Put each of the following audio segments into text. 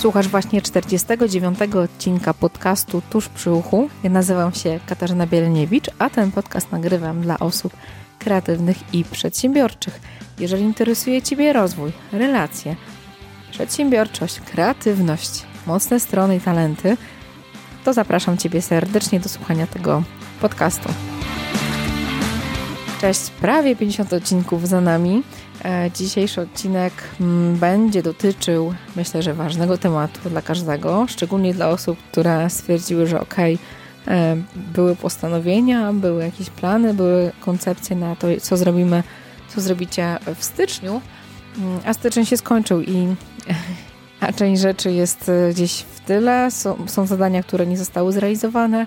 Słuchasz właśnie 49 odcinka podcastu Tuż przy uchu. Ja nazywam się Katarzyna Bieleniewicz, a ten podcast nagrywam dla osób kreatywnych i przedsiębiorczych. Jeżeli interesuje Ciebie rozwój, relacje, przedsiębiorczość, kreatywność, mocne strony i talenty, to zapraszam Ciebie serdecznie do słuchania tego podcastu. Cześć, prawie 50 odcinków za nami. E, dzisiejszy odcinek mm, będzie dotyczył, myślę, że ważnego tematu dla każdego, szczególnie dla osób, które stwierdziły, że ok, e, były postanowienia, były jakieś plany, były koncepcje na to, co zrobimy, co zrobicie w styczniu, mm, a styczeń się skończył i a część rzeczy jest e, gdzieś w tyle, są, są zadania, które nie zostały zrealizowane,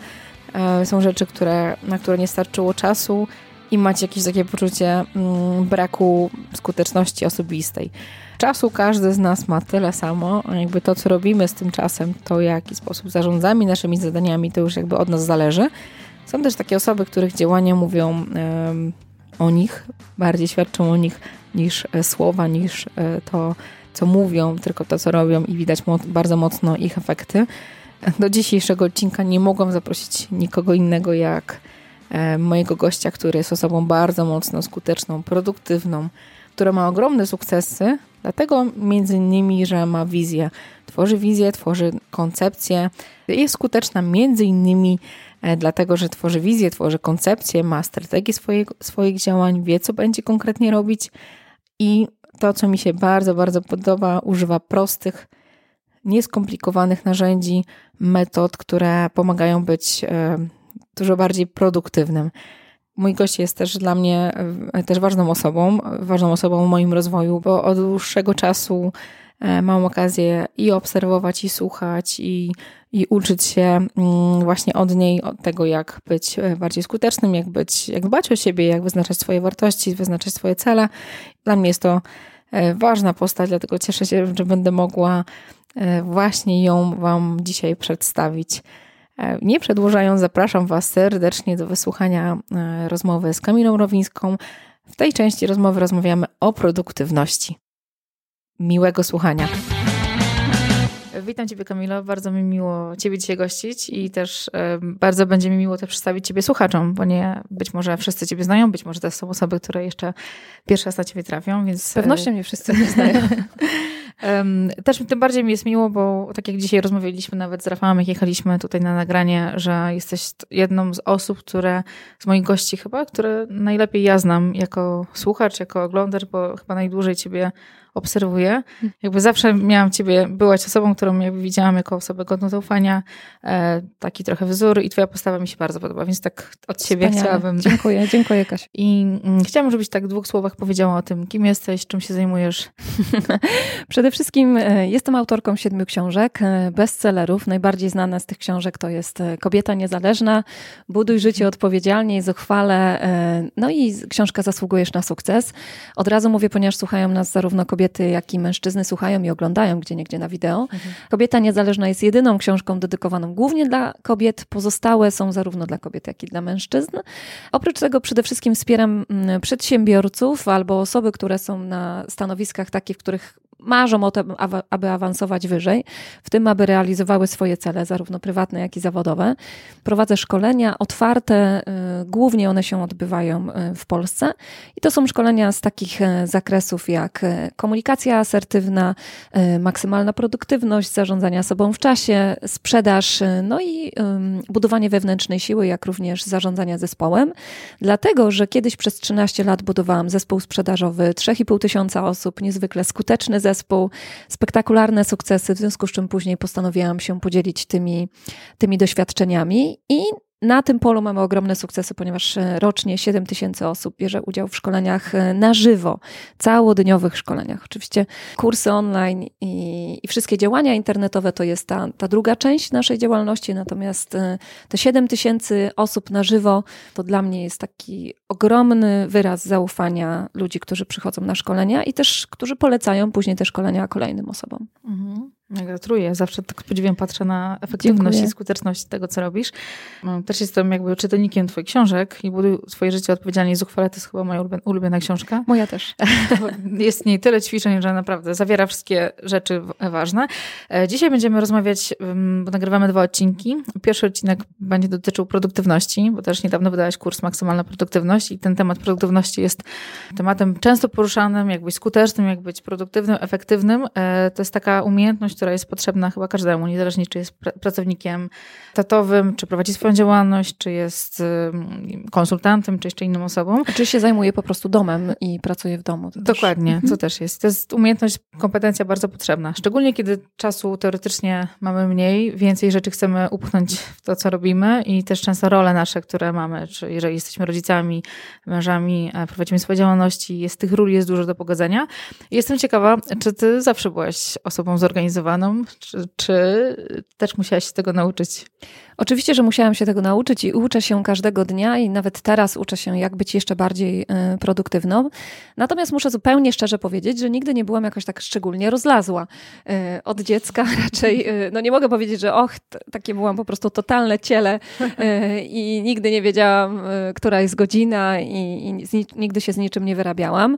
są rzeczy, które, na które nie starczyło czasu, i macie jakieś takie poczucie mm, braku skuteczności osobistej. Czasu każdy z nas ma tyle samo, a jakby to, co robimy z tym czasem, to w jaki sposób zarządzamy naszymi zadaniami, to już jakby od nas zależy. Są też takie osoby, których działania mówią o nich, bardziej świadczą o nich niż e, słowa, niż e, to, co mówią, tylko to, co robią i widać mo bardzo mocno ich efekty. Do dzisiejszego odcinka nie mogłam zaprosić nikogo innego jak mojego gościa, który jest osobą bardzo mocno skuteczną, produktywną, która ma ogromne sukcesy, dlatego między innymi, że ma wizję. Tworzy wizję, tworzy koncepcję. Jest skuteczna między innymi e, dlatego, że tworzy wizję, tworzy koncepcję, ma strategię swoich, swoich działań, wie, co będzie konkretnie robić i to, co mi się bardzo, bardzo podoba, używa prostych, nieskomplikowanych narzędzi, metod, które pomagają być e, dużo bardziej produktywnym. Mój gość jest też dla mnie e, też ważną osobą, ważną osobą w moim rozwoju, bo od dłuższego czasu e, mam okazję i obserwować, i słuchać, i, i uczyć się mm, właśnie od niej, od tego, jak być e, bardziej skutecznym, jak być, jak dbać o siebie, jak wyznaczać swoje wartości, wyznaczać swoje cele. Dla mnie jest to ważna postać, dlatego cieszę się, że będę mogła właśnie ją Wam dzisiaj przedstawić. E, nie przedłużając, zapraszam Was serdecznie do wysłuchania e, rozmowy z Kamilą Rowińską. W tej części rozmowy rozmawiamy o produktywności. Miłego słuchania. Witam Ciebie, Kamilo. Bardzo mi miło Ciebie dzisiaj gościć i też e, bardzo będzie mi miło też przedstawić Ciebie słuchaczom, bo nie być może wszyscy Ciebie znają, być może to są osoby, które jeszcze pierwszy raz na Ciebie trafią, więc... Z pewnością nie wszyscy mnie znają. Też tym bardziej mi jest miło, bo tak jak dzisiaj rozmawialiśmy nawet z Rafałem, jak jechaliśmy tutaj na nagranie, że jesteś jedną z osób, które, z moich gości chyba, które najlepiej ja znam jako słuchacz, jako oglądacz, bo chyba najdłużej ciebie obserwuję. Jakby zawsze miałam ciebie, byłaś osobą, którą jakby widziałam jako osobę godną zaufania, e, taki trochę wzór i twoja postawa mi się bardzo podoba, więc tak od siebie chciałabym... Dziękuję, dziękuję Kasia. I mm, chciałam, żebyś tak w dwóch słowach powiedziała o tym, kim jesteś, czym się zajmujesz. Przede wszystkim e, jestem autorką siedmiu książek, e, bestsellerów. Najbardziej znana z tych książek to jest Kobieta Niezależna, Buduj życie odpowiedzialnie i zuchwale. No i książka Zasługujesz na sukces. Od razu mówię, ponieważ słuchają nas zarówno kobiety, kobiety, jak i mężczyzny słuchają i oglądają gdzie niegdzie na wideo. Mhm. Kobieta Niezależna jest jedyną książką dedykowaną głównie dla kobiet. Pozostałe są zarówno dla kobiet, jak i dla mężczyzn. Oprócz tego przede wszystkim wspieram mm, przedsiębiorców albo osoby, które są na stanowiskach takich, w których marzą o tym, aby awansować wyżej, w tym, aby realizowały swoje cele, zarówno prywatne, jak i zawodowe. Prowadzę szkolenia otwarte, y, głównie one się odbywają y, w Polsce i to są szkolenia z takich y, zakresów jak komunikacja asertywna, maksymalna produktywność, zarządzania sobą w czasie, sprzedaż, no i budowanie wewnętrznej siły, jak również zarządzania zespołem. Dlatego, że kiedyś przez 13 lat budowałam zespół sprzedażowy 3,5 tysiąca osób, niezwykle skuteczny zespół, zespół, spektakularne sukcesy, w związku z czym później postanowiłam się podzielić tymi, tymi doświadczeniami i na tym polu mamy ogromne sukcesy, ponieważ e, rocznie 7 tysięcy osób bierze udział w szkoleniach e, na żywo, całodniowych szkoleniach. Oczywiście kursy online i, i, wszystkie działania internetowe to jest ta, ta druga część naszej działalności, natomiast e, te 7 tysięcy osób na żywo to dla mnie jest taki ogromny wyraz zaufania ludzi, którzy przychodzą na szkolenia i też, którzy polecają później te szkolenia kolejnym osobom. Mhm. Gratuluję. Zawsze tak podziwiam, patrzę na efektywność Dziękuję. i skuteczność tego, co robisz. No, też jestem jakby czytelnikiem twoich książek i buduj swoje życie odpowiedzialnie i zuchwale. To jest chyba moja ulubiona książka. Moja też. jest w niej tyle ćwiczeń, że naprawdę zawiera wszystkie rzeczy ważne. E, dzisiaj będziemy rozmawiać, bo nagrywamy dwa odcinki. Pierwszy odcinek będzie dotyczył produktywności, bo też niedawno wydałaś kurs Maksymalna Produktywność i ten temat produktywności jest tematem często poruszanym, jak być skutecznym, jak być produktywnym, efektywnym. E, to jest taka umiejętność, która jest potrzebna chyba każdemu, niezależnie czy jest pr pracownikiem tatowym, czy prowadzi swoją działalność, czy jest konsultantem, czy jeszcze inną osobą. Czy się zajmuje po prostu domem i pracuje w domu. Dokładnie, też. to też jest. To jest umiejętność, kompetencja bardzo potrzebna. Szczególnie kiedy czasu teoretycznie mamy mniej, więcej rzeczy chcemy upchnąć w to, co robimy i też często role nasze, które mamy, czy jeżeli jesteśmy rodzicami, mężami, e, prowadzimy swoje działalności, jest tych ról jest dużo do pogodzenia. Jestem ciekawa, czy ty zawsze byłaś osobą zorganizowaną, czy, czy też musiałaś się tego nauczyć? Oczywiście, że musiałam się tego nauczyć i uczę się każdego dnia i nawet teraz uczę się, jak być jeszcze bardziej e, produktywną. Natomiast muszę zupełnie szczerze powiedzieć, że nigdy nie byłam jakoś tak szczególnie rozlazła. E, od dziecka raczej, e, no nie mogę powiedzieć, że och, takie byłam po prostu totalne ciele i nigdy nie wiedziałam, która jest godzina i, i nigdy się z niczym nie wyrabiałam.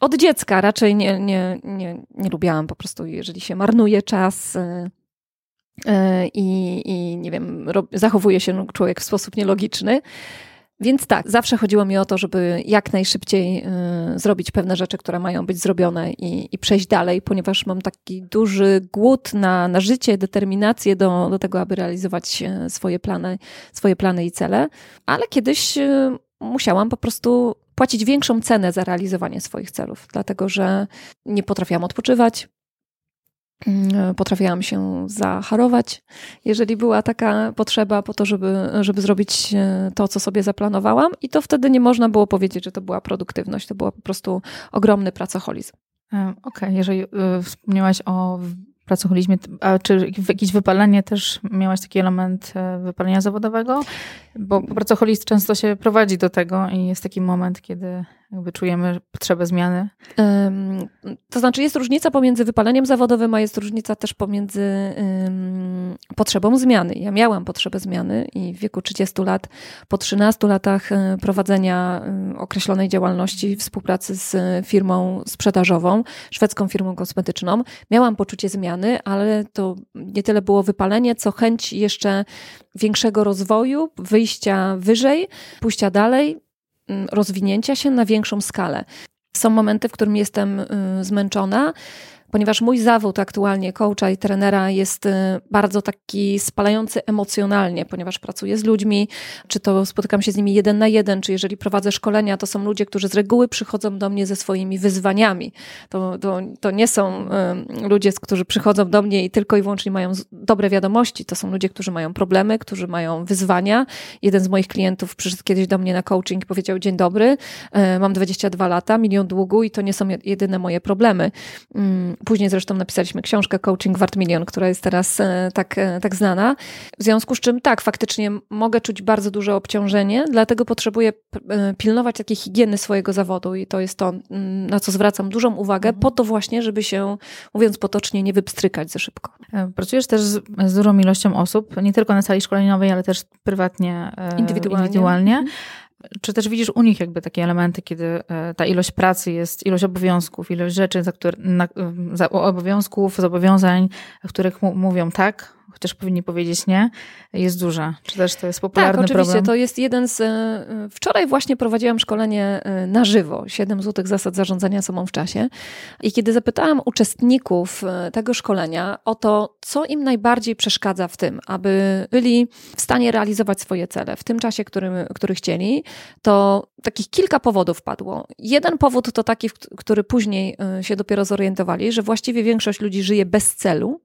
Od dziecka raczej nie, nie, nie, nie lubiałam po prostu, jeżeli się marnuje czas, E, i, i nie wiem, zachowuje się człowiek w sposób nielogiczny. Więc tak, zawsze chodziło mi o to, żeby jak najszybciej y, zrobić pewne rzeczy, które mają być zrobione i, i, przejść dalej, ponieważ mam taki duży głód na, na życie, determinację do, do tego, aby realizować swoje plany, swoje plany i cele. Ale kiedyś y, musiałam po prostu płacić większą cenę za realizowanie swoich celów, dlatego że nie potrafiłam odpoczywać, Mm, potrafiłam się zaharować, jeżeli była taka potrzeba po to, żeby, żeby zrobić e, to, co sobie zaplanowałam, i to wtedy nie można było powiedzieć, że to była produktywność, to była po prostu ogromny pracoholizm. E, okej, okay. jeżeli y, wspomniałaś o pracoholizmie, a czy jakieś wypalenie też miałaś taki element wypalenia zawodowego? Bo pracoholizm często się prowadzi do tego i jest taki moment, kiedy jakby czujemy potrzebę zmiany? Um, to znaczy jest różnica pomiędzy wypaleniem zawodowym, a jest różnica też pomiędzy um, potrzebą zmiany. Ja miałam potrzebę zmiany i w wieku 30 lat, po 13 latach e, prowadzenia określonej działalności, współpracy z firmą sprzedażową, szwedzką firmą kosmetyczną, miałam poczucie zmiany, ale to nie tyle było wypalenie, co chęć jeszcze większego rozwoju, wyjścia wyżej, pójścia dalej, Mm, rozwinięcia się na większą skalę. Są momenty, w którym jestem y, zmęczona, ponieważ mój zawód aktualnie coacha i trenera jest y, bardzo taki spalający emocjonalnie, ponieważ pracuję z ludźmi, czy to spotykam się z nimi jeden na jeden, czy jeżeli prowadzę szkolenia, to są ludzie, którzy z reguły przychodzą do mnie ze swoimi wyzwaniami. To, to, to nie są y, ludzie, którzy przychodzą do mnie i tylko i wyłącznie mają dobre wiadomości. To są ludzie, którzy mają problemy, którzy mają wyzwania. Jeden z moich klientów przyszedł kiedyś do mnie na coaching i powiedział: Dzień dobry, y, mam 22 lata, milion długu i to nie są jedyne moje problemy mm, Później zresztą napisaliśmy książkę Coaching Wart Milion, która jest teraz e, tak, e, tak znana. W związku z czym tak, faktycznie mogę czuć bardzo duże obciążenie, dlatego potrzebuję e, pilnować takiej higieny swojego zawodu i to jest to, na co zwracam dużą uwagę, mhm. po to właśnie, żeby się, mówiąc potocznie, nie wypstrykać za szybko. Pracujesz też z, z dużą ilością osób, nie tylko na sali szkoleniowej, ale też prywatnie, indywidualnie. indywidualnie. Czy też widzisz u nich jakby takie elementy, kiedy e, ta ilość pracy jest, ilość obowiązków, ilość rzeczy, za które, na, za obowiązków, zobowiązań, których mówią tak, chociaż powinni powiedzieć nie, jest duża. Czy też to jest popularny tak, oczywiście, problem? to jest jeden z... E, wczoraj właśnie prowadziłam szkolenie e, na żywo, 7 złotych zasad zarządzania sobą w czasie i kiedy zapytałam uczestników e, tego szkolenia o to, co im najbardziej przeszkadza w tym, aby byli w stanie realizować swoje cele w tym czasie, którym, który chcieli, to takich kilka powodów padło. Jeden powód to taki, który później się dopiero zorientowali, że właściwie większość ludzi żyje bez celu,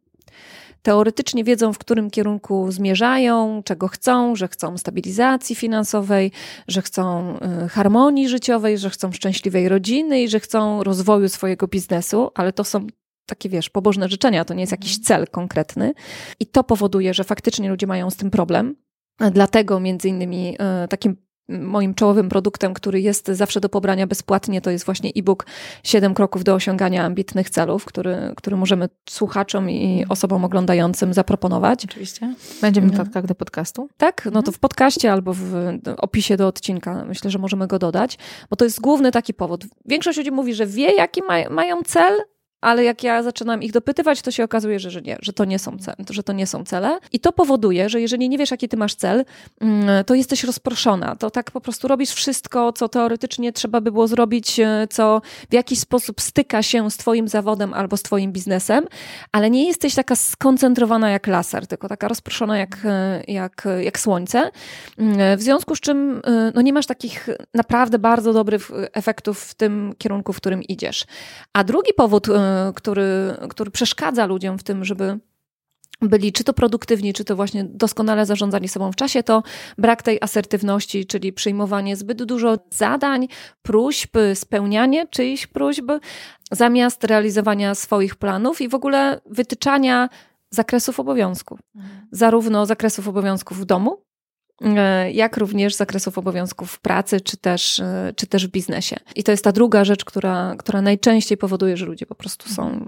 teoretycznie wiedzą, w którym kierunku zmierzają, czego chcą, że chcą stabilizacji finansowej, że chcą y, harmonii życiowej, że chcą szczęśliwej rodziny i że chcą rozwoju swojego biznesu, ale to są takie, wiesz, pobożne życzenia, to nie jest jakiś mhm. cel konkretny. I to powoduje, że faktycznie ludzie mają z tym problem. Dlatego między innymi y, takim moim czołowym produktem, który jest zawsze do pobrania bezpłatnie, to jest właśnie e-book 7 kroków do osiągania ambitnych celów, który, który możemy słuchaczom i osobom oglądającym zaproponować. Oczywiście. Będzie w notatkach do podcastu. Tak, no to mhm. w podcaście albo w opisie do odcinka myślę, że możemy go dodać, bo to jest główny taki powód. Większość ludzi mówi, że wie, jaki ma, mają cel, ale jak ja zaczynam ich dopytywać, to się okazuje, że, że nie, że to nie są cele, że to nie są cele. I to powoduje, że jeżeli nie wiesz, jaki ty masz cel, mm, to jesteś rozproszona. To tak po prostu robisz wszystko, co teoretycznie trzeba by było zrobić, e, co w jakiś sposób styka się z twoim zawodem albo z twoim biznesem, ale nie jesteś taka skoncentrowana jak laser, tylko taka rozproszona jak, e, jak, jak słońce. Mm, w związku z czym e, no nie masz takich naprawdę bardzo dobrych efektów w tym kierunku, w którym idziesz. A drugi powód, który, który przeszkadza ludziom w tym, żeby byli czy to produktywni, czy to właśnie doskonale zarządzali sobą w czasie, to brak tej asertywności, czyli przyjmowanie zbyt dużo zadań, próśb, spełnianie czyichś próśb, zamiast realizowania swoich planów i w ogóle wytyczania zakresów obowiązków. Mhm. Zarówno zakresów obowiązków w domu, jak również zakresów obowiązków pracy, czy też, e, czy też w biznesie. I to jest ta druga rzecz, która, która najczęściej powoduje, że ludzie po prostu są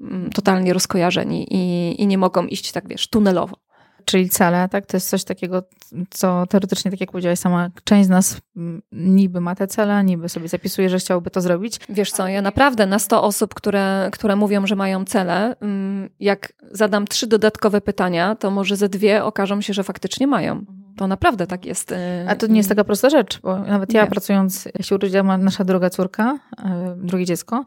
Mm, totalnie rozkojarzeni i, i nie mogą iść tak, wiesz, tunelowo. Czyli cele, tak? To jest coś takiego, co teoretycznie, tak jak powiedziałaś sama, część z nas mm, niby ma te cele, niby sobie zapisuje, że chciałoby to zrobić. Wiesz co, ja naprawdę na 100 osób, które, które mówią, że mają cele, mm, jak zadam trzy dodatkowe pytania, to może ze dwie okażą się, że faktycznie mają. To naprawdę tak jest. Y, A to nie jest taka prosta rzecz, bo nawet ja nie. pracując, jak się urodziła nasza druga córka, y, drugie dziecko,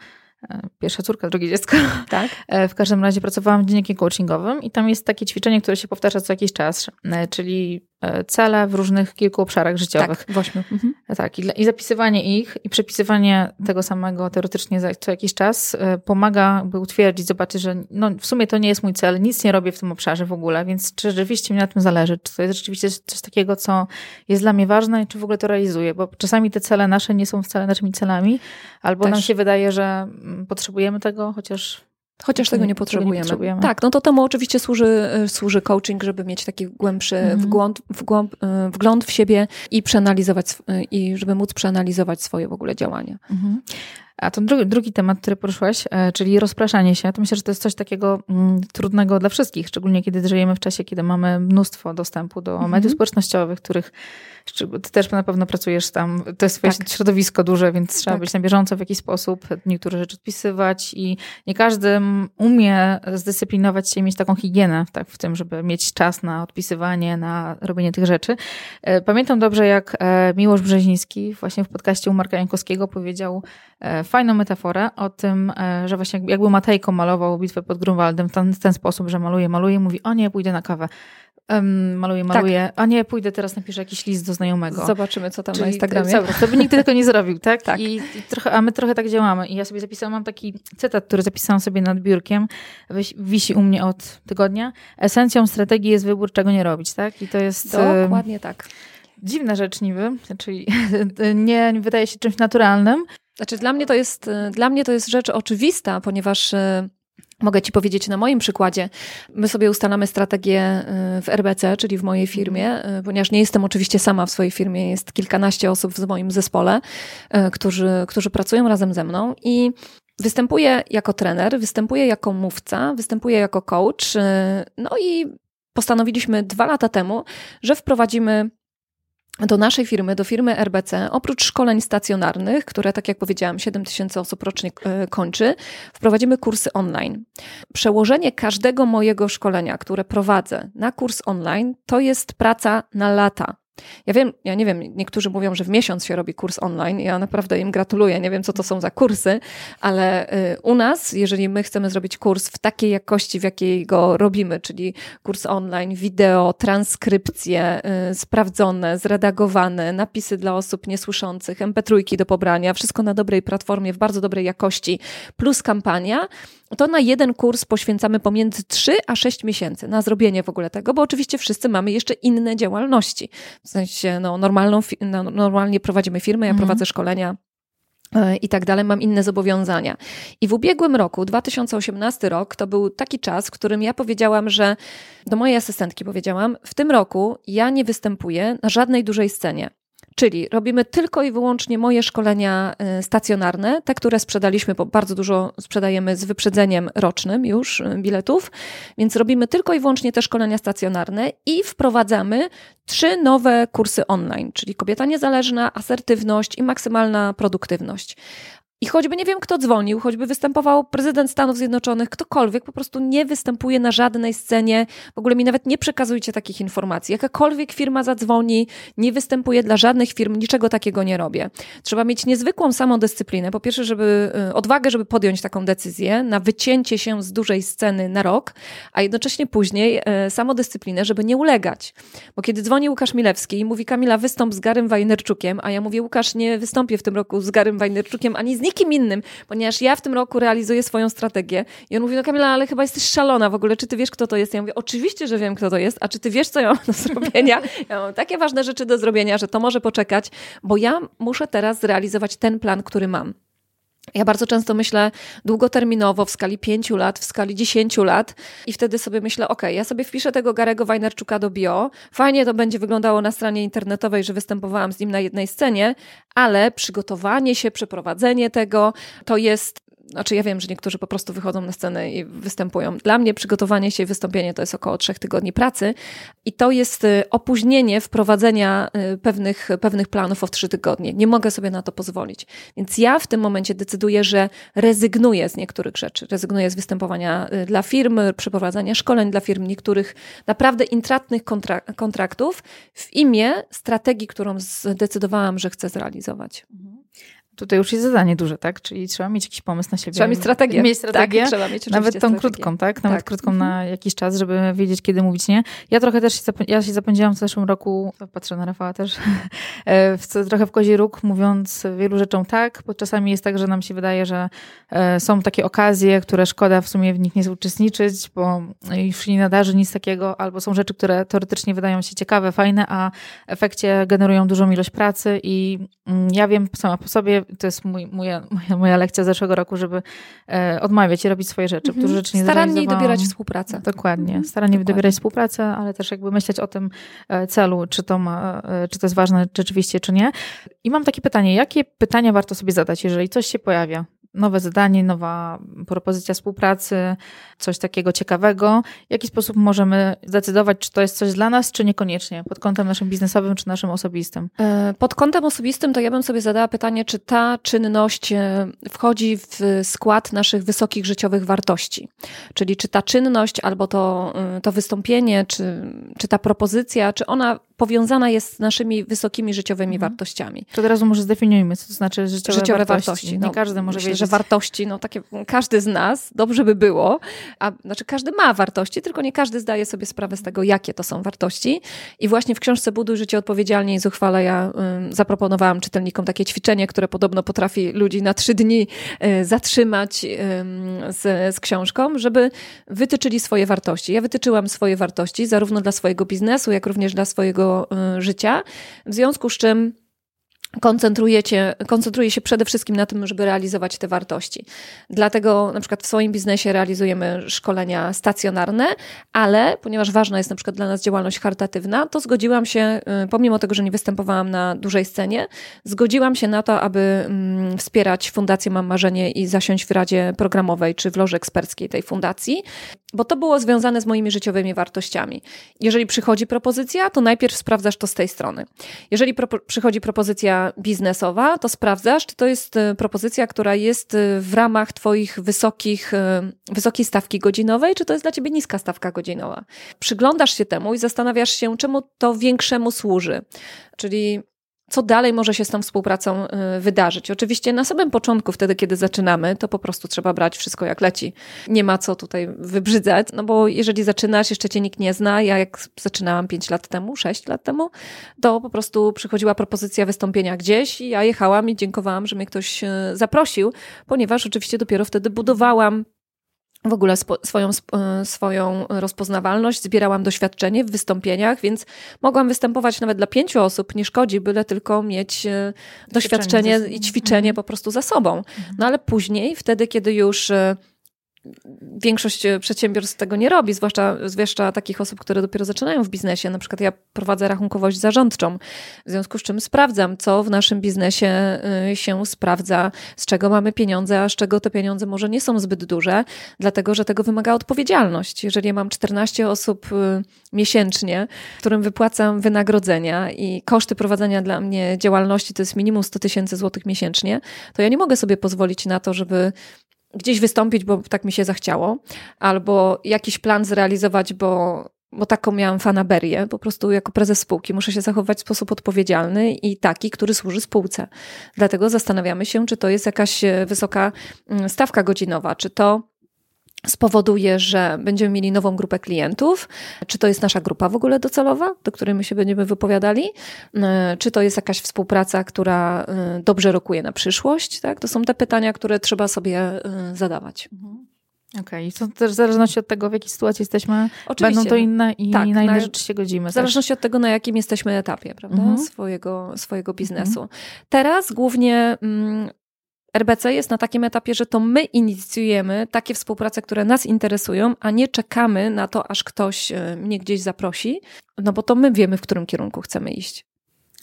pierwsza córka, drugie dziecko. Tak. W każdym razie pracowałam w dzienniku coachingowym i tam jest takie ćwiczenie, które się powtarza co jakiś czas, czyli cele w różnych kilku obszarach życiowych. Tak, w ośmiu. Mhm. Tak, i, i, zapisywanie ich i przepisywanie tego samego teoretycznie za co jakiś czas e, pomaga, by utwierdzić, zobaczyć, że no, w sumie to nie jest mój cel, nic nie robię w tym obszarze w ogóle, więc czy rzeczywiście mi na tym zależy, czy to jest rzeczywiście coś takiego, co jest dla mnie ważne i czy w ogóle to realizuję, bo czasami te cele nasze nie są wcale naszymi celami, albo Też. nam się wydaje, że mm, potrzebujemy tego, chociaż Chociaż tego nie potrzebujemy. nie potrzebujemy. Tak, no to temu oczywiście służy, y, służy coaching, żeby mieć taki głębszy mhm. wgląd, wgląd, y, wgląd w siebie i przeanalizować, y, i żeby móc przeanalizować swoje w ogóle działania. Mhm. A to drugi, drugi temat, który poruszyłaś, e, czyli rozpraszanie się, to myślę, że to jest coś takiego mm, trudnego dla wszystkich, szczególnie kiedy żyjemy w czasie, kiedy mamy mnóstwo dostępu do mhm. mediów społecznościowych, których ty też na pewno pracujesz tam, to jest swoje tak. środowisko duże, więc trzeba tak. być na bieżąco w jakiś sposób, niektóre rzeczy odpisywać i nie każdy umie zdyscyplinować się i mieć taką higienę tak, w tym, żeby mieć czas na odpisywanie, na robienie tych rzeczy. E, pamiętam dobrze, jak e, Miłosz Brzeziński właśnie w podcaście u Marka Jankowskiego powiedział fajną metaforę o tym, że właśnie jakby Matejko malował bitwę pod Grunwaldem w ten, ten sposób, że maluje, maluje, mówi, o nie, pójdę na kawę. Um, maluję, maluję. Tak. A nie, pójdę teraz, napiszę jakiś list do znajomego. Zobaczymy, co tam Czyli, na Instagramie. Dobra, to by nigdy tego nie zrobił, tak? tak. I, i, trochę, a my trochę tak działamy. I ja sobie zapisałam, mam taki cytat, który zapisałam sobie nad biurkiem. Wisi u mnie od tygodnia. Esencją strategii jest wybór, czego nie robić, tak? I to jest... Dokładnie tak. Dziwna rzecz niby, czyli nie wydaje się czymś naturalnym. Znaczy dla mnie to jest, dla mnie to jest rzecz oczywista, ponieważ e, Mogę Ci powiedzieć na moim przykładzie. My sobie ustalamy strategię y, w RBC, czyli w mojej firmie, y, ponieważ nie jestem oczywiście sama w swojej firmie, jest kilkanaście osób w moim zespole, y, którzy, którzy pracują razem ze mną i występuję jako trener, występuję jako mówca, występuję jako coach. No i postanowiliśmy dwa lata temu, że wprowadzimy do naszej firmy, do firmy RBC, oprócz szkoleń stacjonarnych, które, tak jak powiedziałam, 7 tysięcy osób rocznie e, kończy, wprowadzimy kursy online. Przełożenie każdego mojego szkolenia, które prowadzę na kurs online, to jest praca na lata. Ja wiem, ja nie wiem, niektórzy mówią, że w miesiąc się robi kurs online. Ja naprawdę im gratuluję. Nie wiem, co to są za kursy, ale y, u nas, jeżeli my chcemy zrobić kurs w takiej jakości, w jakiej go robimy, czyli kurs online, wideo, transkrypcje y, sprawdzone, zredagowane, napisy dla osób niesłyszących, mp3 do pobrania, wszystko na dobrej platformie, w bardzo dobrej jakości, plus kampania, to na jeden kurs poświęcamy pomiędzy 3 a 6 miesięcy na zrobienie w ogóle tego, bo oczywiście wszyscy mamy jeszcze inne działalności. W sensie, no, normalną, no, normalnie prowadzimy firmę, ja mhm. prowadzę szkolenia e, i tak dalej, mam inne zobowiązania. I w ubiegłym roku, 2018 rok, to był taki czas, w którym ja powiedziałam, że do mojej asystentki powiedziałam, w tym roku ja nie występuję na żadnej dużej scenie. Czyli robimy tylko i wyłącznie moje szkolenia y, stacjonarne, te, które sprzedaliśmy, bo bardzo dużo sprzedajemy z wyprzedzeniem rocznym już y, biletów, więc robimy tylko i wyłącznie te szkolenia stacjonarne i wprowadzamy trzy nowe kursy online, czyli kobieta niezależna, asertywność i maksymalna produktywność. I choćby nie wiem, kto dzwonił, choćby występował prezydent Stanów Zjednoczonych, ktokolwiek, po prostu nie występuje na żadnej scenie. W ogóle mi nawet nie przekazujcie takich informacji. Jakakolwiek firma zadzwoni, nie występuje dla żadnych firm, niczego takiego nie robię. Trzeba mieć niezwykłą samodyscyplinę. Po pierwsze, żeby y, odwagę, żeby podjąć taką decyzję na wycięcie się z dużej sceny na rok, a jednocześnie później y, samodyscyplinę, żeby nie ulegać. Bo kiedy dzwoni Łukasz Milewski i mówi Kamila, wystąp z Garym Wajnerczukiem, a ja mówię, Łukasz, nie wystąpię w tym roku z Garym Wajnerczukiem, ani z nikim innym, ponieważ ja w tym roku realizuję swoją strategię. I on mówi, no Kamila, ale chyba jesteś szalona w ogóle, czy ty wiesz, kto to jest? Ja mówię, oczywiście, że wiem, kto to jest, a czy ty wiesz, co ja mam do zrobienia? Ja mam takie ważne rzeczy do zrobienia, że to może poczekać, bo ja muszę teraz zrealizować ten plan, który mam. Ja bardzo często myślę długoterminowo, w skali pięciu lat, w skali dziesięciu lat i wtedy sobie myślę, ok, ja sobie wpiszę tego Garego Wajnerczuka do bio, fajnie to będzie wyglądało na stronie internetowej, że występowałam z nim na jednej scenie, ale przygotowanie się, przeprowadzenie tego to jest znaczy ja wiem, że niektórzy po prostu wychodzą na scenę i występują. Dla mnie przygotowanie się i wystąpienie to jest około trzech tygodni pracy i to jest y, opóźnienie wprowadzenia y, pewnych, pewnych planów o trzy tygodnie. Nie mogę sobie na to pozwolić. Więc ja w tym momencie decyduję, że rezygnuję z niektórych rzeczy. Rezygnuję z występowania y, dla firm, przeprowadzania szkoleń dla firm, niektórych naprawdę intratnych kontrak kontraktów w imię strategii, którą zdecydowałam, że chcę zrealizować. Tutaj już jest zadanie duże, tak? Czyli trzeba mieć jakiś pomysł na siebie. Trzeba mieć strategię. Mieć strategię. Tak, trzeba mieć Nawet tą strategię. krótką, tak? Nawet tak. krótką mhm. na jakiś czas, żeby wiedzieć, kiedy mówić nie. Ja trochę też się, ja się zapędziłam w zeszłym roku, patrzę na Rafała też, e, w, trochę w kozi róg, mówiąc wielu rzeczom tak, bo czasami jest tak, że nam się wydaje, że e, są takie okazje, które szkoda w sumie w nich nie uczestniczyć, bo już nie nadarzy nic takiego, albo są rzeczy, które teoretycznie wydają się ciekawe, fajne, a w efekcie generują dużą ilość pracy i mm, ja wiem sama po sobie, to jest mój, moja, moja, moja lekcja z zeszłego roku, żeby e, odmawiać i robić swoje rzeczy, mhm. rzeczy nie Starannie dobierać współpracę. Dokładnie. Mhm. Starannie Dokładnie. dobierać współpracę, ale też jakby myśleć o tym e, celu, czy to, ma, e, czy to jest ważne rzeczywiście, czy nie. I mam takie pytanie, jakie pytania warto sobie zadać, jeżeli coś się pojawia? Nowe zadanie, nowa propozycja współpracy, coś takiego ciekawego. W jaki sposób możemy zdecydować, czy to jest coś dla nas, czy niekoniecznie, pod kątem naszym biznesowym, czy naszym osobistym? E, pod kątem osobistym to ja bym sobie zadała pytanie, czy ta czynność e, wchodzi w skład naszych wysokich życiowych wartości. Czyli czy ta czynność, albo to, e, to wystąpienie, czy, czy ta propozycja, czy ona powiązana jest z naszymi wysokimi życiowymi mhm. wartościami. To od razu może zdefiniujmy, co to znaczy życiowe, życiowe wartości. wartości. Nie no, każdy może wiedzieć. Że wartości, no takie każdy z nas, dobrze by było, a znaczy każdy ma wartości, tylko nie każdy zdaje sobie sprawę z tego, jakie to są wartości. I właśnie w książce Buduj życie odpowiedzialnie i zuchwale ja y, zaproponowałam czytelnikom takie ćwiczenie, które podobno potrafi ludzi na trzy dni y, zatrzymać y, z, z książką, żeby wytyczyli swoje wartości. Ja wytyczyłam swoje wartości zarówno dla swojego biznesu, jak również dla swojego y, życia, w związku z czym koncentrujecie, koncentruje się przede wszystkim na tym, żeby realizować te wartości. Dlatego na przykład w swoim biznesie realizujemy szkolenia stacjonarne, ale ponieważ ważna jest na przykład dla nas działalność charytatywna, to zgodziłam się, y, pomimo tego, że nie występowałam na dużej scenie, zgodziłam się na to, aby mm, wspierać Fundację Mam Marzenie i zasiąść w Radzie Programowej czy w loży eksperckiej tej fundacji, bo to było związane z moimi życiowymi wartościami. Jeżeli przychodzi propozycja, to najpierw sprawdzasz to z tej strony. Jeżeli pro przychodzi propozycja biznesowa, to sprawdzasz, czy to jest e, propozycja, która jest e, w ramach Twoich wysokich, e, wysokiej stawki godzinowej, czy to jest dla Ciebie niska stawka godzinowa. Przyglądasz się temu i zastanawiasz się, czemu to większemu służy. Czyli co dalej może się z tą współpracą y, wydarzyć. Oczywiście na samym początku, wtedy kiedy zaczynamy, to po prostu trzeba brać wszystko jak leci. Nie ma co tutaj wybrzydzać, no bo jeżeli zaczynasz, jeszcze cię nikt nie zna, ja jak zaczynałam 5 lat temu, 6 lat temu, to po prostu przychodziła propozycja wystąpienia gdzieś i ja jechałam i dziękowałam, że mnie ktoś y, zaprosił, ponieważ oczywiście dopiero wtedy budowałam w ogóle swoją, e, swoją rozpoznawalność, zbierałam doświadczenie w wystąpieniach, więc mogłam występować nawet dla pięciu osób, nie szkodzi, byle tylko mieć e, doświadczenie i ćwiczenie mhm. po prostu za sobą. No ale później, wtedy, kiedy już e, większość przedsiębiorstw tego nie robi, zwłaszcza, zwłaszcza takich osób, które dopiero zaczynają w biznesie. Na przykład ja prowadzę rachunkowość zarządczą, w związku z czym sprawdzam, co w naszym biznesie y, się sprawdza, z czego mamy pieniądze, a z czego te pieniądze może nie są zbyt duże, dlatego że tego wymaga odpowiedzialność. Jeżeli mam 14 osób y, miesięcznie, którym wypłacam wynagrodzenia i koszty prowadzenia dla mnie działalności to jest minimum 100 tysięcy złotych miesięcznie, to ja nie mogę sobie pozwolić na to, żeby gdzieś wystąpić, bo tak mi się zachciało, albo jakiś plan zrealizować, bo, bo taką miałam fanaberię, po prostu jako prezes spółki muszę się zachować w sposób odpowiedzialny i taki, który służy spółce. Dlatego zastanawiamy się, czy to jest jakaś e, wysoka mm, stawka godzinowa, czy to spowoduje, że będziemy mieli nową grupę klientów. Czy to jest nasza grupa w ogóle docelowa, do której my się będziemy wypowiadali? E, czy to jest jakaś współpraca, która e, dobrze rokuje na przyszłość? Tak? To są te pytania, które trzeba sobie e, zadawać. Mhm. Okej, okay. to też w zależności od tego, w jakiej sytuacji jesteśmy, Oczywiście. będą to inne i tak, na inne na, rzeczy się godzimy. W zależności od tego, na jakim jesteśmy etapie, prawda, mhm. swojego, swojego biznesu. Mhm. Teraz głównie mm, RBC jest na takim etapie, że to my inicjujemy takie współprace, które nas interesują, a nie czekamy na to, aż ktoś e, mnie gdzieś zaprosi, no bo to my wiemy, w którym kierunku chcemy iść.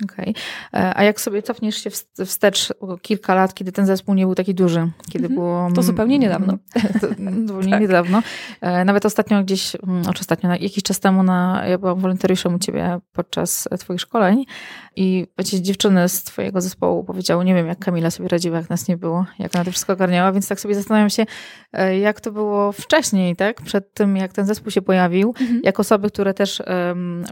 Okej. Okay. E, a jak sobie cofniesz się wstecz kilka lat, kiedy ten zespół nie był taki duży, kiedy mhm. było... To zupełnie niedawno. zupełnie tak. niedawno. E, nawet ostatnio gdzieś, mm, znaczy ostatnio, jakiś czas temu na, ja byłam wolontariuszem u ciebie podczas twoich szkoleń i wiecie, dziewczyny z twojego zespołu powiedziały, nie wiem jak Kamila sobie radziła, jak nas nie było, jak ona to wszystko ogarniała, więc tak sobie zastanawiam się, e, jak to było wcześniej, tak? Przed tym, jak ten zespół się pojawił, mhm. jak osoby, które też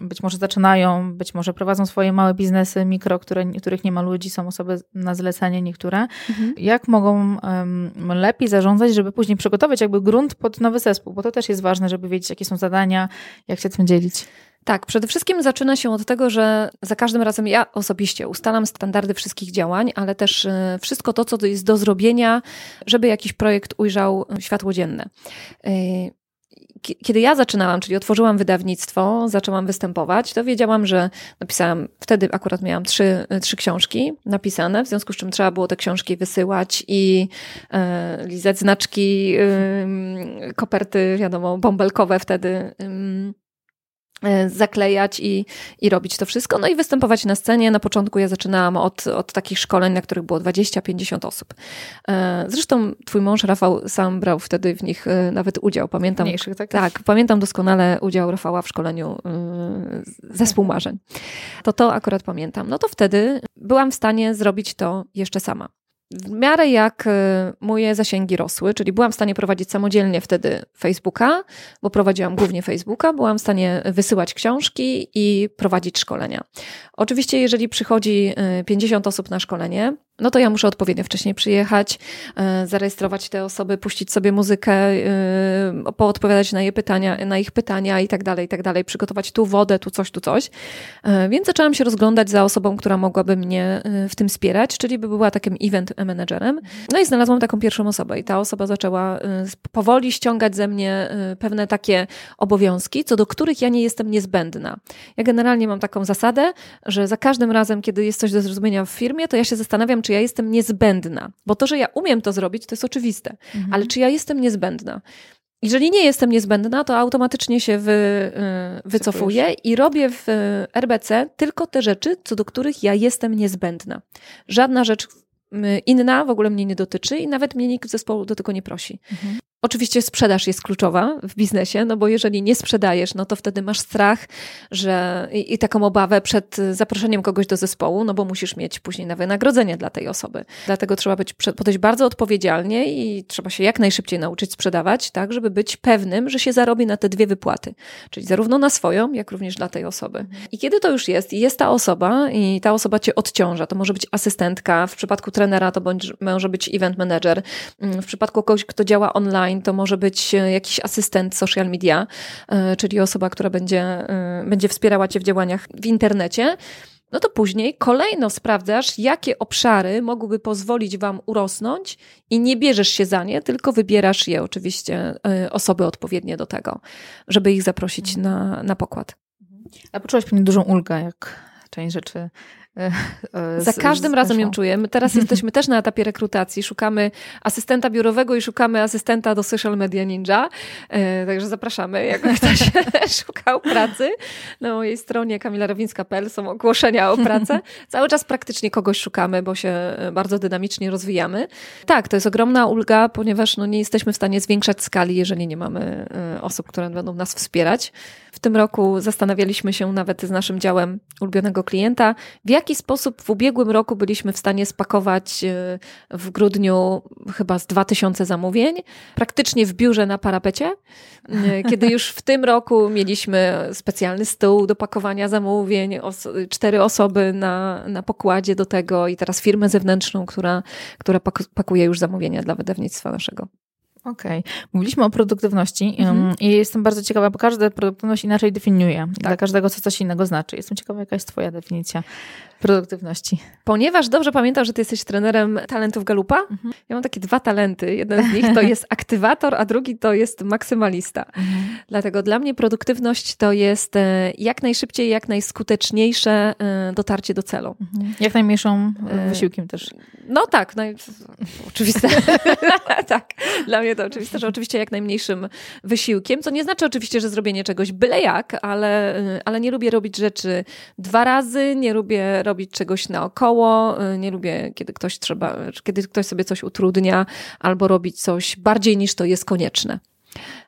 być może zaczynają, być może prowadzą swoje małe biznesy, biznesy mikro, które, których nie ma ludzi, są osoby na zlecenie niektóre. Mhm. Jak mogą um, lepiej zarządzać, żeby później przygotować jakby grunt pod nowy zespół? Bo to też jest ważne, żeby wiedzieć, jakie są zadania, jak się tym dzielić. Tak, przede wszystkim zaczyna się od tego, że za każdym razem ja osobiście ustalam standardy wszystkich działań, ale też e, wszystko to, co jest do zrobienia, żeby jakiś projekt ujrzał światło dzienne. E, kiedy ja zaczynałam, czyli otworzyłam wydawnictwo, zaczęłam występować, to wiedziałam, że napisałam, wtedy akurat miałam trzy, trzy książki napisane, w związku z czym trzeba było te książki wysyłać i e, lizać znaczki, e, koperty, wiadomo, bąbelkowe wtedy. E, E, zaklejać i, i robić to wszystko, no i występować na scenie. Na początku ja zaczynałam od, od takich szkoleń, na których było 20-50 osób. E, zresztą twój mąż Rafał sam brał wtedy w nich e, nawet udział. Pamiętam, Mniejszych, tak? tak, pamiętam doskonale udział Rafała w szkoleniu zespół marzeń. To to akurat pamiętam. No to wtedy byłam w stanie zrobić to jeszcze sama w miarę jak e, moje zasięgi rosły, czyli byłam w stanie prowadzić samodzielnie wtedy Facebooka, bo prowadziłam głównie Facebooka, byłam w stanie wysyłać książki i prowadzić szkolenia. Oczywiście, jeżeli przychodzi 50 e, osób na szkolenie, no to ja muszę odpowiednio wcześniej przyjechać, e, zarejestrować te osoby, puścić sobie muzykę, e, poodpowiadać na, je pytania, na ich pytania i tak dalej, i tak dalej, przygotować tu wodę, tu coś, tu coś. E, więc zaczęłam się rozglądać za osobą, która mogłaby mnie w tym wspierać, czyli by była takim event managerem. No i znalazłam taką pierwszą osobę i ta osoba zaczęła powoli ściągać ze mnie pewne takie obowiązki, co do których ja nie jestem niezbędna. Ja generalnie mam taką zasadę, że za każdym razem, kiedy jest coś do zrozumienia w firmie, to ja się zastanawiam, czy ja jestem niezbędna. Bo to, że ja umiem to zrobić, to jest oczywiste. Mhm. Ale czy ja jestem niezbędna? Jeżeli nie jestem niezbędna, to automatycznie się wy, y, wycofuję i robię w RBC tylko te rzeczy, co do których ja jestem niezbędna. Żadna rzecz inna w ogóle mnie nie dotyczy i nawet mnie nikt z zespołu do tego nie prosi. Mhm. Oczywiście sprzedaż jest kluczowa w biznesie, no bo jeżeli nie sprzedajesz, no to wtedy masz strach, że i, i, taką obawę przed zaproszeniem kogoś do zespołu, no bo musisz mieć później na wynagrodzenie dla tej osoby. Dlatego trzeba być podejść bardzo odpowiedzialnie i trzeba się jak najszybciej nauczyć sprzedawać, tak, żeby być pewnym, że się zarobi na te dwie wypłaty, czyli zarówno na swoją, jak również dla tej osoby. I kiedy to już jest i jest ta osoba i ta osoba cię odciąża, to może być asystentka, w przypadku trenera to może być event manager, w przypadku kogoś, kto działa online, online to może być e, jakiś asystent social media, e, czyli osoba, która będzie, e, będzie wspierała Cię w działaniach w internecie. No to później kolejno sprawdzasz, jakie obszary mogłyby pozwolić Wam urosnąć i nie bierzesz się za nie, tylko wybierasz je oczywiście osoby odpowiednie do tego, żeby ich zaprosić na, na pokład. A poczułaś pewnie dużą ulgę, jak część rzeczy Za każdym razem ją czuję. My teraz jesteśmy też na etapie rekrutacji. Szukamy asystenta biurowego i szukamy asystenta do social media ninja. Także zapraszamy, jak ktoś szukał pracy. Na mojej stronie kamilarowińska.pl są ogłoszenia o pracę. Cały czas praktycznie kogoś szukamy, bo się bardzo dynamicznie rozwijamy. Tak, to jest ogromna ulga, ponieważ no, nie jesteśmy w stanie zwiększać skali, jeżeli nie mamy osób, które będą nas wspierać. W tym roku zastanawialiśmy się nawet z naszym działem ulubionego klienta, w jaki sposób w ubiegłym roku byliśmy w stanie spakować e, w grudniu chyba z 2000 zamówień, praktycznie w biurze na parapecie, e, kiedy już w tym roku mieliśmy specjalny stół do pakowania zamówień, os cztery osoby na, na pokładzie do tego i teraz firmę zewnętrzną, która, która pakuje już zamówienia dla wydawnictwa naszego. Okej. Okay. Mówiliśmy o produktywności mhm. i jestem bardzo ciekawa, bo każda produktywność inaczej definiuje. Tak. Dla każdego co coś innego znaczy. Jestem ciekawa, jaka jest twoja definicja produktywności. Ponieważ dobrze pamiętam, że ty jesteś trenerem talentów Galupa, mhm. ja mam takie dwa talenty. Jeden z nich to jest aktywator, a drugi to jest maksymalista. Mhm. Dlatego dla mnie produktywność to jest e, jak najszybciej, jak najskuteczniejsze e, dotarcie do celu. Mhm. Jak najmniejszym e, wysiłkiem też. No tak, naj... oczywiste. tak, dla mnie to oczywiste, że oczywiście jak najmniejszym wysiłkiem, co nie znaczy oczywiście, że zrobienie czegoś byle jak, ale, ale nie lubię robić rzeczy dwa razy, nie lubię robić czegoś naokoło, y, nie lubię, kiedy ktoś trzeba, kiedy ktoś sobie coś utrudnia, albo robić coś bardziej niż to jest konieczne.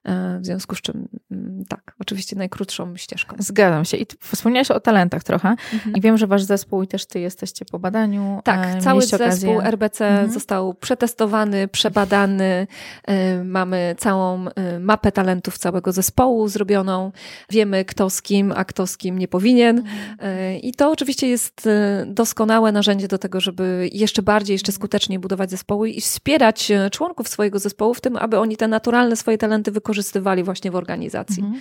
E, w związku z czym mm, tak, oczywiście najkrótszą ścieżką. Zgadzam się. I wspomniałaś o talentach trochę. Mhm. I wiem, że wasz zespół i też ty jesteście po badaniu. Tak, e, cały zespół okazję. RBC mhm. został przetestowany, przebadany. E, mamy całą mapę talentów całego zespołu zrobioną. Wiemy, kto z kim, a kto z kim nie powinien. Mhm. I to oczywiście jest doskonałe narzędzie do tego, żeby jeszcze bardziej, jeszcze skuteczniej budować zespoły i wspierać członków swojego zespołu w tym, aby oni te naturalne swoje talenty wykorzystywali wykorzystywali właśnie w organizacji. Mhm.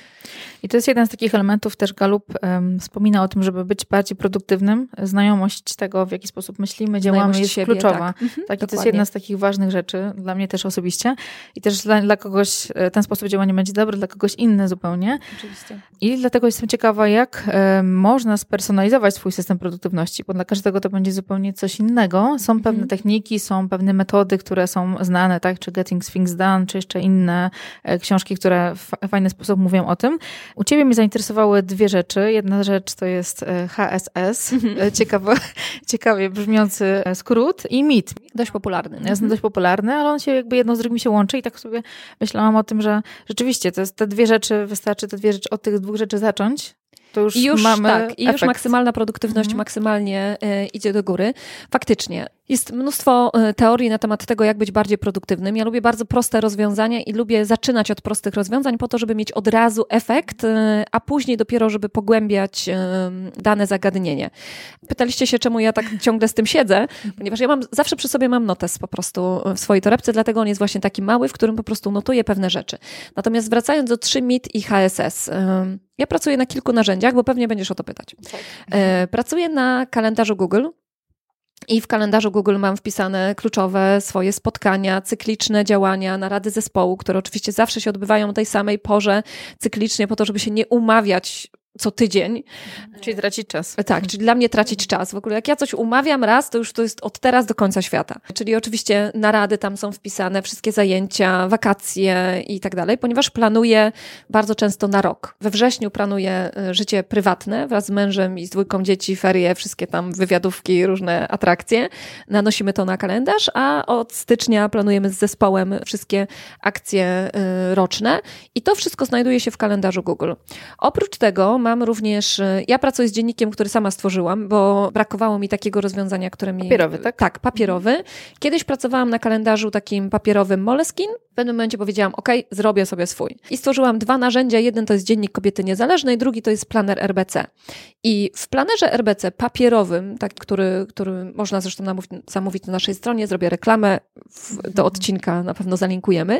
I to jest jeden z takich elementów, też Galup um, wspomina o tym, żeby być bardziej produktywnym. Znajomość tego, w jaki sposób myślimy, działamy jest siebie, kluczowa. Tak, mhm, tak i to jest jedna z takich ważnych rzeczy dla mnie też osobiście. I też dla, dla kogoś e, ten sposób działania będzie dobry, dla kogoś inny zupełnie. Oczywiście. I dlatego jestem ciekawa, jak um, można spersonalizować swój system produktywności, bo dla każdego to będzie zupełnie coś innego. Są pewne mhm. techniki, są pewne metody, które są znane, tak, czy Getting Things Done, czy jeszcze inne e, książki, książki, które w fajny sposób mówią o tym. U ciebie mnie zainteresowały dwie rzeczy. Jedna rzecz to jest e, HSS, mhm. ciekawe, ciekawie brzmiący e, skrót i MIT. Dość popularny. Jest mhm. dość popularny, ale on się jakby jedno z drugim się łączy i tak sobie myślałam o tym, że rzeczywiście to jest te dwie rzeczy, wystarczy te dwie rzeczy, od tych dwóch rzeczy zacząć, to już, już mamy tak, i już maksymalna produktywność mhm. maksymalnie y, idzie do góry. Faktycznie, jest mnóstwo e, teorii na temat tego, jak być bardziej produktywnym. Ja lubię bardzo proste rozwiązania i lubię zaczynać od prostych rozwiązań po to, żeby mieć od razu efekt, e, a później dopiero, żeby pogłębiać e, dane zagadnienie. Pytaliście się, czemu ja tak ciągle z tym siedzę, ponieważ ja mam, zawsze przy sobie mam notes po prostu w swojej torebce, dlatego on jest właśnie taki mały, w którym po prostu notuję pewne rzeczy. Natomiast wracając do 3 MIT i HSS, ja pracuję na kilku narzędziach, bo pewnie będziesz o to pytać. Tak. Pracuję na kalendarzu Google, i w kalendarzu Google mam wpisane kluczowe swoje spotkania, cykliczne działania, narady zespołu, które oczywiście zawsze się odbywają o tej samej porze cyklicznie, po to, żeby się nie umawiać co tydzień. Czyli tracić czas. Tak, czyli dla mnie tracić czas. W ogóle jak ja coś umawiam raz, to już to jest od teraz do końca świata. Czyli oczywiście narady tam są wpisane, wszystkie zajęcia, wakacje i tak dalej, ponieważ planuję bardzo często na rok. We wrześniu planuję e, życie prywatne wraz z mężem i z dwójką dzieci, ferie, wszystkie tam wywiadówki, różne atrakcje. Nanosimy to na kalendarz, a od stycznia planujemy z zespołem wszystkie akcje e, roczne i to wszystko znajduje się w kalendarzu Google. Oprócz tego mam również, e, ja pracuję z dziennikiem, który sama stworzyłam, bo brakowało mi takiego rozwiązania, które mi... Papierowy, tak? Tak, papierowy. Kiedyś pracowałam na kalendarzu takim papierowym Moleskin. W pewnym momencie powiedziałam, ok, zrobię sobie swój. I stworzyłam dwa narzędzia. Jeden to jest dziennik kobiety niezależnej, drugi to jest planer RBC. I w planerze RBC papierowym, tak, który, który można zresztą zamówić na naszej stronie, zrobię reklamę w, do mhm. odcinka, na pewno zalinkujemy.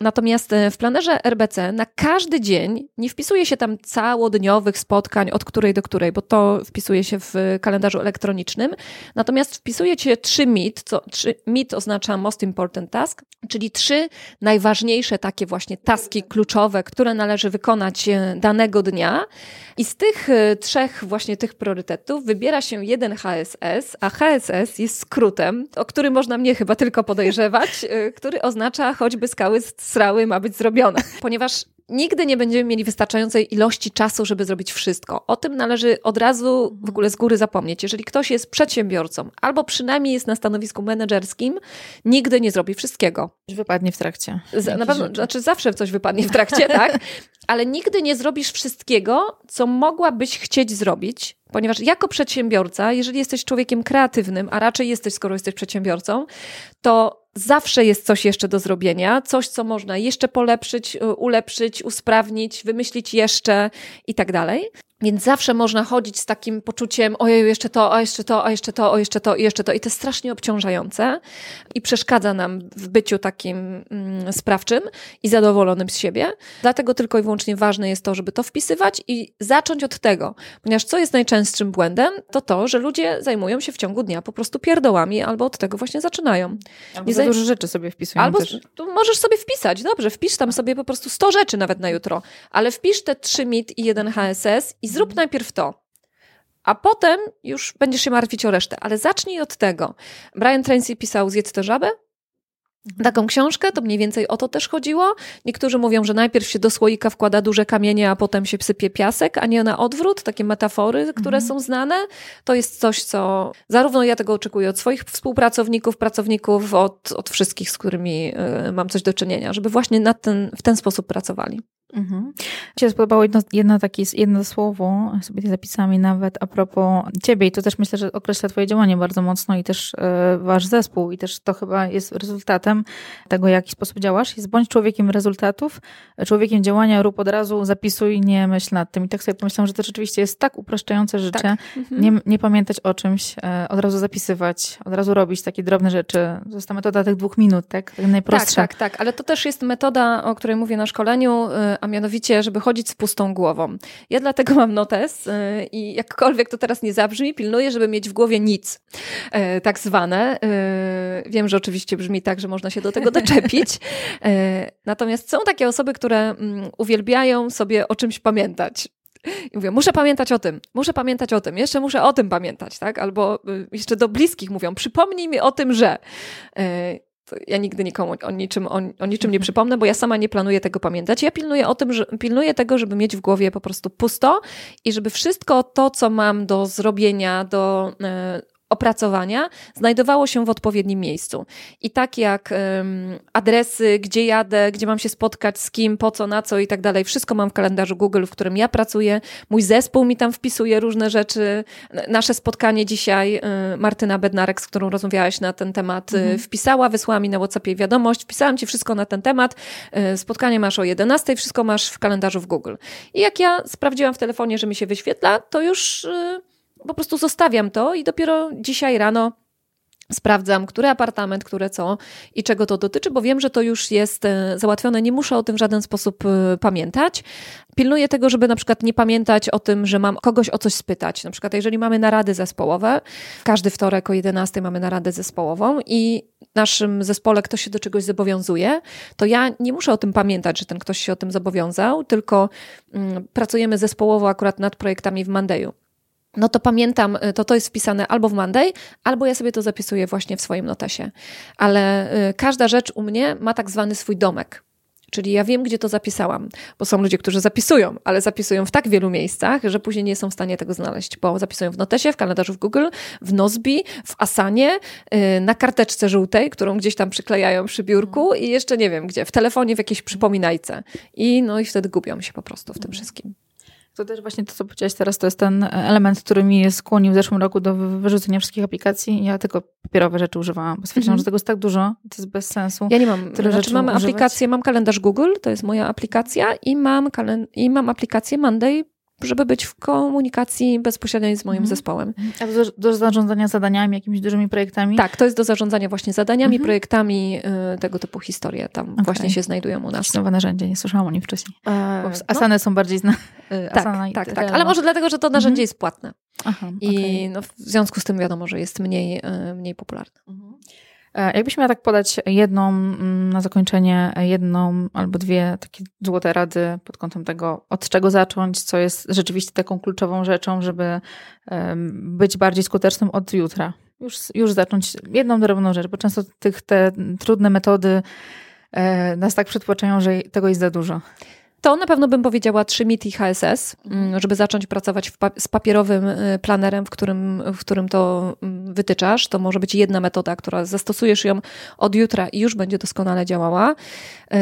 Natomiast e, w planerze RBC na każdy dzień nie wpisuje się tam całodniowych spotkań od której do której, bo to wpisuje się w kalendarzu elektronicznym. Natomiast wpisuje się trzy MIT, co trzy, MIT oznacza Most Important Task, czyli trzy najważniejsze takie właśnie taski kluczowe, które należy wykonać e, danego dnia. I z tych e, trzech właśnie tych priorytetów wybiera się jeden HSS, a HSS jest skrótem, o który można mnie chyba tylko podejrzewać, e, który oznacza choćby skały srały ma być zrobione. Ponieważ nigdy nie będziemy mieli wystarczającej ilości czasu, żeby zrobić wszystko. O tym należy od razu w ogóle z góry zapomnieć. Jeżeli ktoś jest przedsiębiorcą albo przynajmniej jest na stanowisku menedżerskim, nigdy nie zrobi wszystkiego. Wypadnie w trakcie. Z, na pewno, znaczy zawsze coś wypadnie w trakcie, tak? Ale nigdy nie zrobisz wszystkiego, co mogłabyś chcieć zrobić, ponieważ jako przedsiębiorca, jeżeli jesteś człowiekiem kreatywnym, a raczej jesteś, skoro jesteś przedsiębiorcą, to zawsze jest coś jeszcze do zrobienia, coś, co można jeszcze polepszyć, y, ulepszyć, usprawnić, wymyślić jeszcze i tak dalej. Więc zawsze można chodzić z takim poczuciem, ojej, jeszcze to, a jeszcze to, a jeszcze to, o jeszcze to, i jeszcze to. I to jest strasznie obciążające i przeszkadza nam w byciu takim mm, sprawczym i zadowolonym z siebie. Dlatego tylko i wyłącznie ważne jest to, żeby to wpisywać i zacząć od tego. Ponieważ co jest najczęstszym błędem, to to, że ludzie zajmują się w ciągu dnia po prostu pierdołami albo od tego właśnie zaczynają. Albo Nie dużo rzeczy sobie wpisują Albo też. możesz sobie wpisać, dobrze, wpisz tam sobie po prostu 100 rzeczy nawet na jutro, ale wpisz te 3 MIT i jeden HSS i zrób najpierw to. A potem już będziesz się martwić o resztę, ale zacznij od tego. Brian Tracy pisał Zjedz tę żabę, taką książkę, to mniej więcej o to też chodziło. Niektórzy mówią, że najpierw się do słoika wkłada duże kamienie, a potem się sypie piasek, a nie na odwrót. Takie metafory, które mhm. są znane. To jest coś, co zarówno ja tego oczekuję od swoich współpracowników, pracowników, od, od wszystkich, z którymi y, mam coś do czynienia, żeby właśnie ten, w ten sposób pracowali. Mhm. Ci się spodobało jedno, jedno, takie, jedno słowo, sobie zapisami nawet a propos ciebie i to też myślę, że określa twoje działanie bardzo mocno i też e, wasz zespół i też to chyba jest rezultatem tego, w jaki sposób działasz. Jest bądź człowiekiem rezultatów, człowiekiem działania, rób od razu, zapisuj, nie myśl nad tym. I tak sobie pomyślałam, że to rzeczywiście jest tak upraszczające życie, tak. mhm. nie, nie pamiętać o czymś, e, od razu zapisywać, od razu robić takie drobne rzeczy. To jest ta metoda tych dwóch minut, tak? tak najprostsza. Tak, tak, tak, ale to też jest metoda, o której mówię na szkoleniu, e, a mianowicie, żeby chodzić z pustą głową. Ja dlatego mam notes y, i jakkolwiek to teraz nie zabrzmi, pilnuję, żeby mieć w głowie nic, y, tak zwane. Y, wiem, że oczywiście brzmi tak, że można się do tego doczepić. Natomiast są takie osoby, które mm, uwielbiają sobie o czymś pamiętać. I mówię, muszę pamiętać o tym, muszę pamiętać o tym, jeszcze muszę o tym pamiętać, tak? Albo jeszcze do bliskich mówią, przypomnij mi o tym, że ja nigdy nikomu o niczym, o, o niczym nie przypomnę, bo ja sama nie planuję tego pamiętać. Ja pilnuję o tym, że pilnuję tego, żeby mieć w głowie po prostu pusto i żeby wszystko to, co mam do zrobienia, do e, opracowania znajdowało się w odpowiednim miejscu. I tak jak um, adresy, gdzie jadę, gdzie mam się spotkać, z kim, po co, na co i tak dalej, wszystko mam w kalendarzu Google, w którym ja pracuję. Mój zespół mi tam wpisuje różne rzeczy. Nasze spotkanie dzisiaj, y, Martyna Bednarek, z którą rozmawiałaś na ten temat, y, mhm. wpisała, wysłała mi na WhatsAppie wiadomość, wpisałam ci wszystko na ten temat. Y, spotkanie masz o 11, wszystko masz w kalendarzu w Google. I jak ja sprawdziłam w telefonie, że mi się wyświetla, to już po prostu zostawiam to i dopiero dzisiaj rano sprawdzam, który apartament, które co i czego to dotyczy, bo wiem, że to już jest e, załatwione, nie muszę o tym w żaden sposób e, pamiętać. Pilnuję tego, żeby na przykład nie pamiętać o tym, że mam kogoś o coś spytać. Na przykład, jeżeli mamy narady zespołowe, każdy wtorek o 11 mamy naradę zespołową i naszym zespole ktoś się do czegoś zobowiązuje, to ja nie muszę o tym pamiętać, że ten ktoś się o tym zobowiązał, tylko mm, pracujemy zespołowo akurat nad projektami w Mandeju no to pamiętam, y, to to jest wpisane albo w Monday, albo ja sobie to zapisuję właśnie w swoim notesie. Ale y, każda rzecz u mnie ma tak zwany swój domek. Czyli ja wiem, gdzie to zapisałam, bo są ludzie, którzy zapisują, ale zapisują w tak wielu miejscach, że później nie są w stanie tego znaleźć, bo zapisują w notesie, w kalendarzu w Google, w Nozbi, w Asanie, y, na karteczce żółtej, którą gdzieś tam przyklejają przy biurku i jeszcze nie wiem gdzie, w telefonie, w jakiejś przypominajce. I no i wtedy gubią się po prostu w tym wszystkim. To też właśnie to, co powiedziałaś teraz, to jest ten element, który mi skłonił w zeszłym roku do wyrzucenia wszystkich aplikacji. Ja tylko papierowe rzeczy używałam, bo stwierdziłam, mm że tego jest tak dużo, to jest bez sensu. Ja nie mam. Tyle znaczy, rzeczy mam aplikację, mam kalendarz Google, to jest moja aplikacja i mam, i mam aplikację Monday żeby być w komunikacji bezpośredniej z moim mhm. zespołem. A do, do, zarządzania zadaniami, jakimiś dużymi projektami? Tak, to jest do zarządzania właśnie zadaniami, mhm. projektami, y, tego typu historie tam okay. właśnie się znajdują u nas. Nowe narzędzie, nie słyszałam o nim wcześniej. E, Asany no. są bardziej znane. Tak, tak, tak, ale może dlatego, że to narzędzie mhm. jest płatne. Aha, I okay. no, w związku z tym wiadomo, że jest mniej, y, mniej popularne. E, jakbyś miała tak podać jedną mm, na zakończenie, jedną albo dwie takie złote rady pod kątem tego, od czego zacząć, co jest rzeczywiście taką kluczową rzeczą, żeby być bardziej skutecznym od jutra. Już, już zacząć jedną drobną rzecz, bo często tych, te trudne metody e, nas tak przytłaczają, że tego jest za dużo. To na pewno bym powiedziała 3 MIT i HSS, mm, żeby zacząć pracować pa z papierowym y, planerem, w którym, w którym to mm, wytyczasz. To może być jedna metoda, która zastosujesz ją od jutra i już będzie doskonale działała. Y,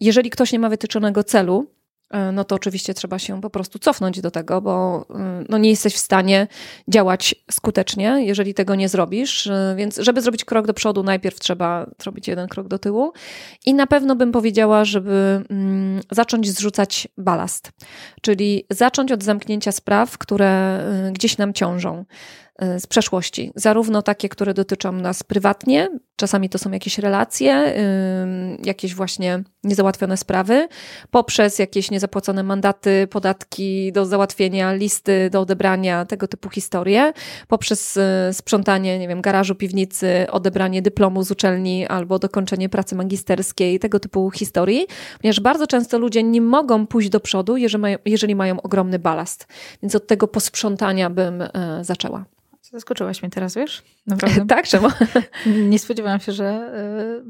jeżeli ktoś nie ma wytyczonego celu, no to oczywiście trzeba się po prostu cofnąć do tego, bo e, no nie jesteś w stanie działać skutecznie, jeżeli tego nie zrobisz. E, więc, żeby zrobić krok do przodu, najpierw trzeba zrobić jeden krok do tyłu. I na pewno bym powiedziała, żeby mm, zacząć zrzucać balast, czyli zacząć od zamknięcia spraw, które gdzieś nam ciążą. Z przeszłości, zarówno takie, które dotyczą nas prywatnie, czasami to są jakieś relacje, jakieś właśnie niezałatwione sprawy, poprzez jakieś niezapłacone mandaty, podatki do załatwienia, listy do odebrania, tego typu historie, poprzez y, sprzątanie, nie wiem, garażu, piwnicy, odebranie dyplomu z uczelni albo dokończenie pracy magisterskiej, tego typu historii, ponieważ bardzo często ludzie nie mogą pójść do przodu, jeżeli mają, jeżeli mają ogromny balast. Więc od tego posprzątania bym y, zaczęła. Zaskoczyłaś mnie teraz, wiesz? Naprawdę. tak, czemu? Nie spodziewałam się, że,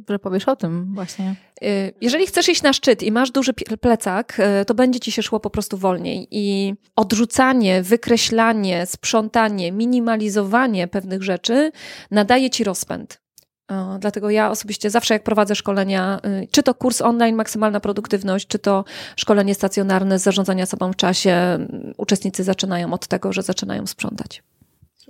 y, że powiesz o tym właśnie. Y, jeżeli chcesz iść na szczyt i masz duży plecak, y, to będzie ci się szło po prostu wolniej. I odrzucanie, wykreślanie, sprzątanie, minimalizowanie pewnych rzeczy nadaje ci rozpęd. Dlatego ja osobiście zawsze, jak prowadzę szkolenia, czy to kurs online, maksymalna produktywność, czy to szkolenie stacjonarne z zarządzania sobą w czasie, uczestnicy zaczynają od tego, że zaczynają sprzątać.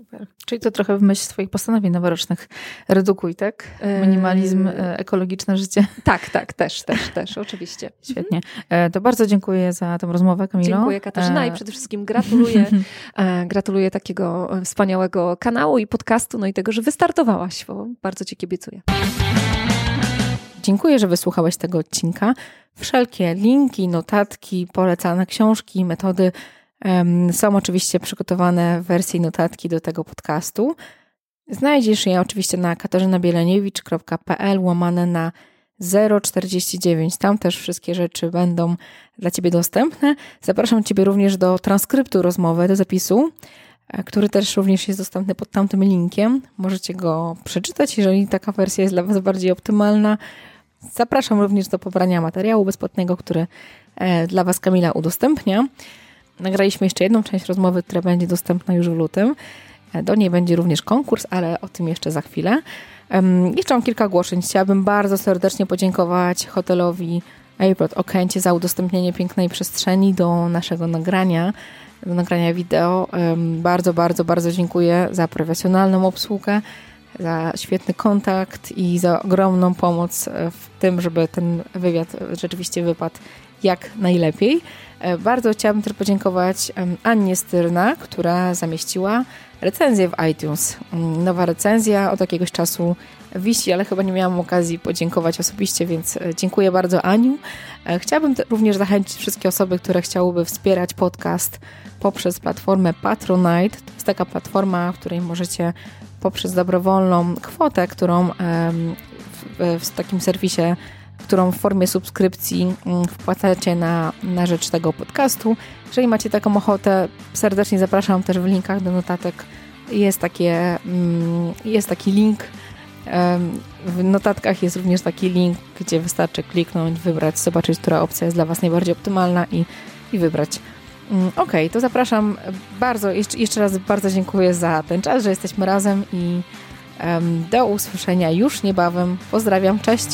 Super. Czyli to trochę w myśl swoich postanowień noworocznych redukuj, tak? Minimalizm, e, ekologiczne życie. Tak, tak, też, też, też, oczywiście. Świetnie. E, to bardzo dziękuję za tę rozmowę, Kamilo. Dziękuję Katarzyna i e, przede wszystkim gratuluję, gratuluję takiego wspaniałego kanału i podcastu, no i tego, że wystartowałaś, bo bardzo Ci kibicuję. Dziękuję, że wysłuchałeś tego odcinka. Wszelkie linki, notatki, polecane książki, metody są oczywiście przygotowane w wersji notatki do tego podcastu. Znajdziesz je oczywiście na katarzynabielanowicz.pl łamane na 049. Tam też wszystkie rzeczy będą dla Ciebie dostępne. Zapraszam Ciebie również do transkryptu rozmowy, do zapisu, e, który też również jest dostępny pod tamtym linkiem. Możecie go przeczytać, jeżeli taka wersja jest dla Was bardziej optymalna. Zapraszam również do pobrania materiału bezpłatnego, który e, dla Was Kamila udostępnia. Nagraliśmy jeszcze jedną część rozmowy, która będzie dostępna już w lutym. E, do niej będzie również konkurs, ale o tym jeszcze za chwilę. Jeszcze mam kilka ogłoszeń. Chciałabym bardzo serdecznie podziękować hotelowi Airport Okęcie za udostępnienie pięknej przestrzeni do naszego nagrania, do nagrania wideo. Bardzo, bardzo, bardzo dziękuję za profesjonalną obsługę, za świetny kontakt i za ogromną pomoc w tym, żeby ten wywiad rzeczywiście wypadł jak najlepiej. E, bardzo chciałabym też podziękować Annie Styrna, która zamieściła recenzję w iTunes. Mm, nowa recenzja od jakiegoś czasu wisi, ale chyba nie miałam okazji podziękować osobiście, więc e, dziękuję bardzo Aniu. E, chciałabym również zachęcić wszystkie osoby, które chciałyby wspierać podcast poprzez platformę Patronite. To jest taka platforma, w której możecie poprzez dobrowolną kwotę, którą w, w takim serwisie którą w formie subskrypcji mm, wpłacacie na, na rzecz tego podcastu. Jeżeli macie taką ochotę, serdecznie zapraszam też w linkach do notatek. Jest, takie, mm, jest taki link. W notatkach jest również taki link, gdzie wystarczy kliknąć, wybrać, zobaczyć, która opcja jest dla Was najbardziej optymalna i, i wybrać. Mm, ok, to zapraszam bardzo, jeszcze, raz bardzo dziękuję za ten czas, że jesteśmy razem i do usłyszenia już niebawem. Pozdrawiam, cześć!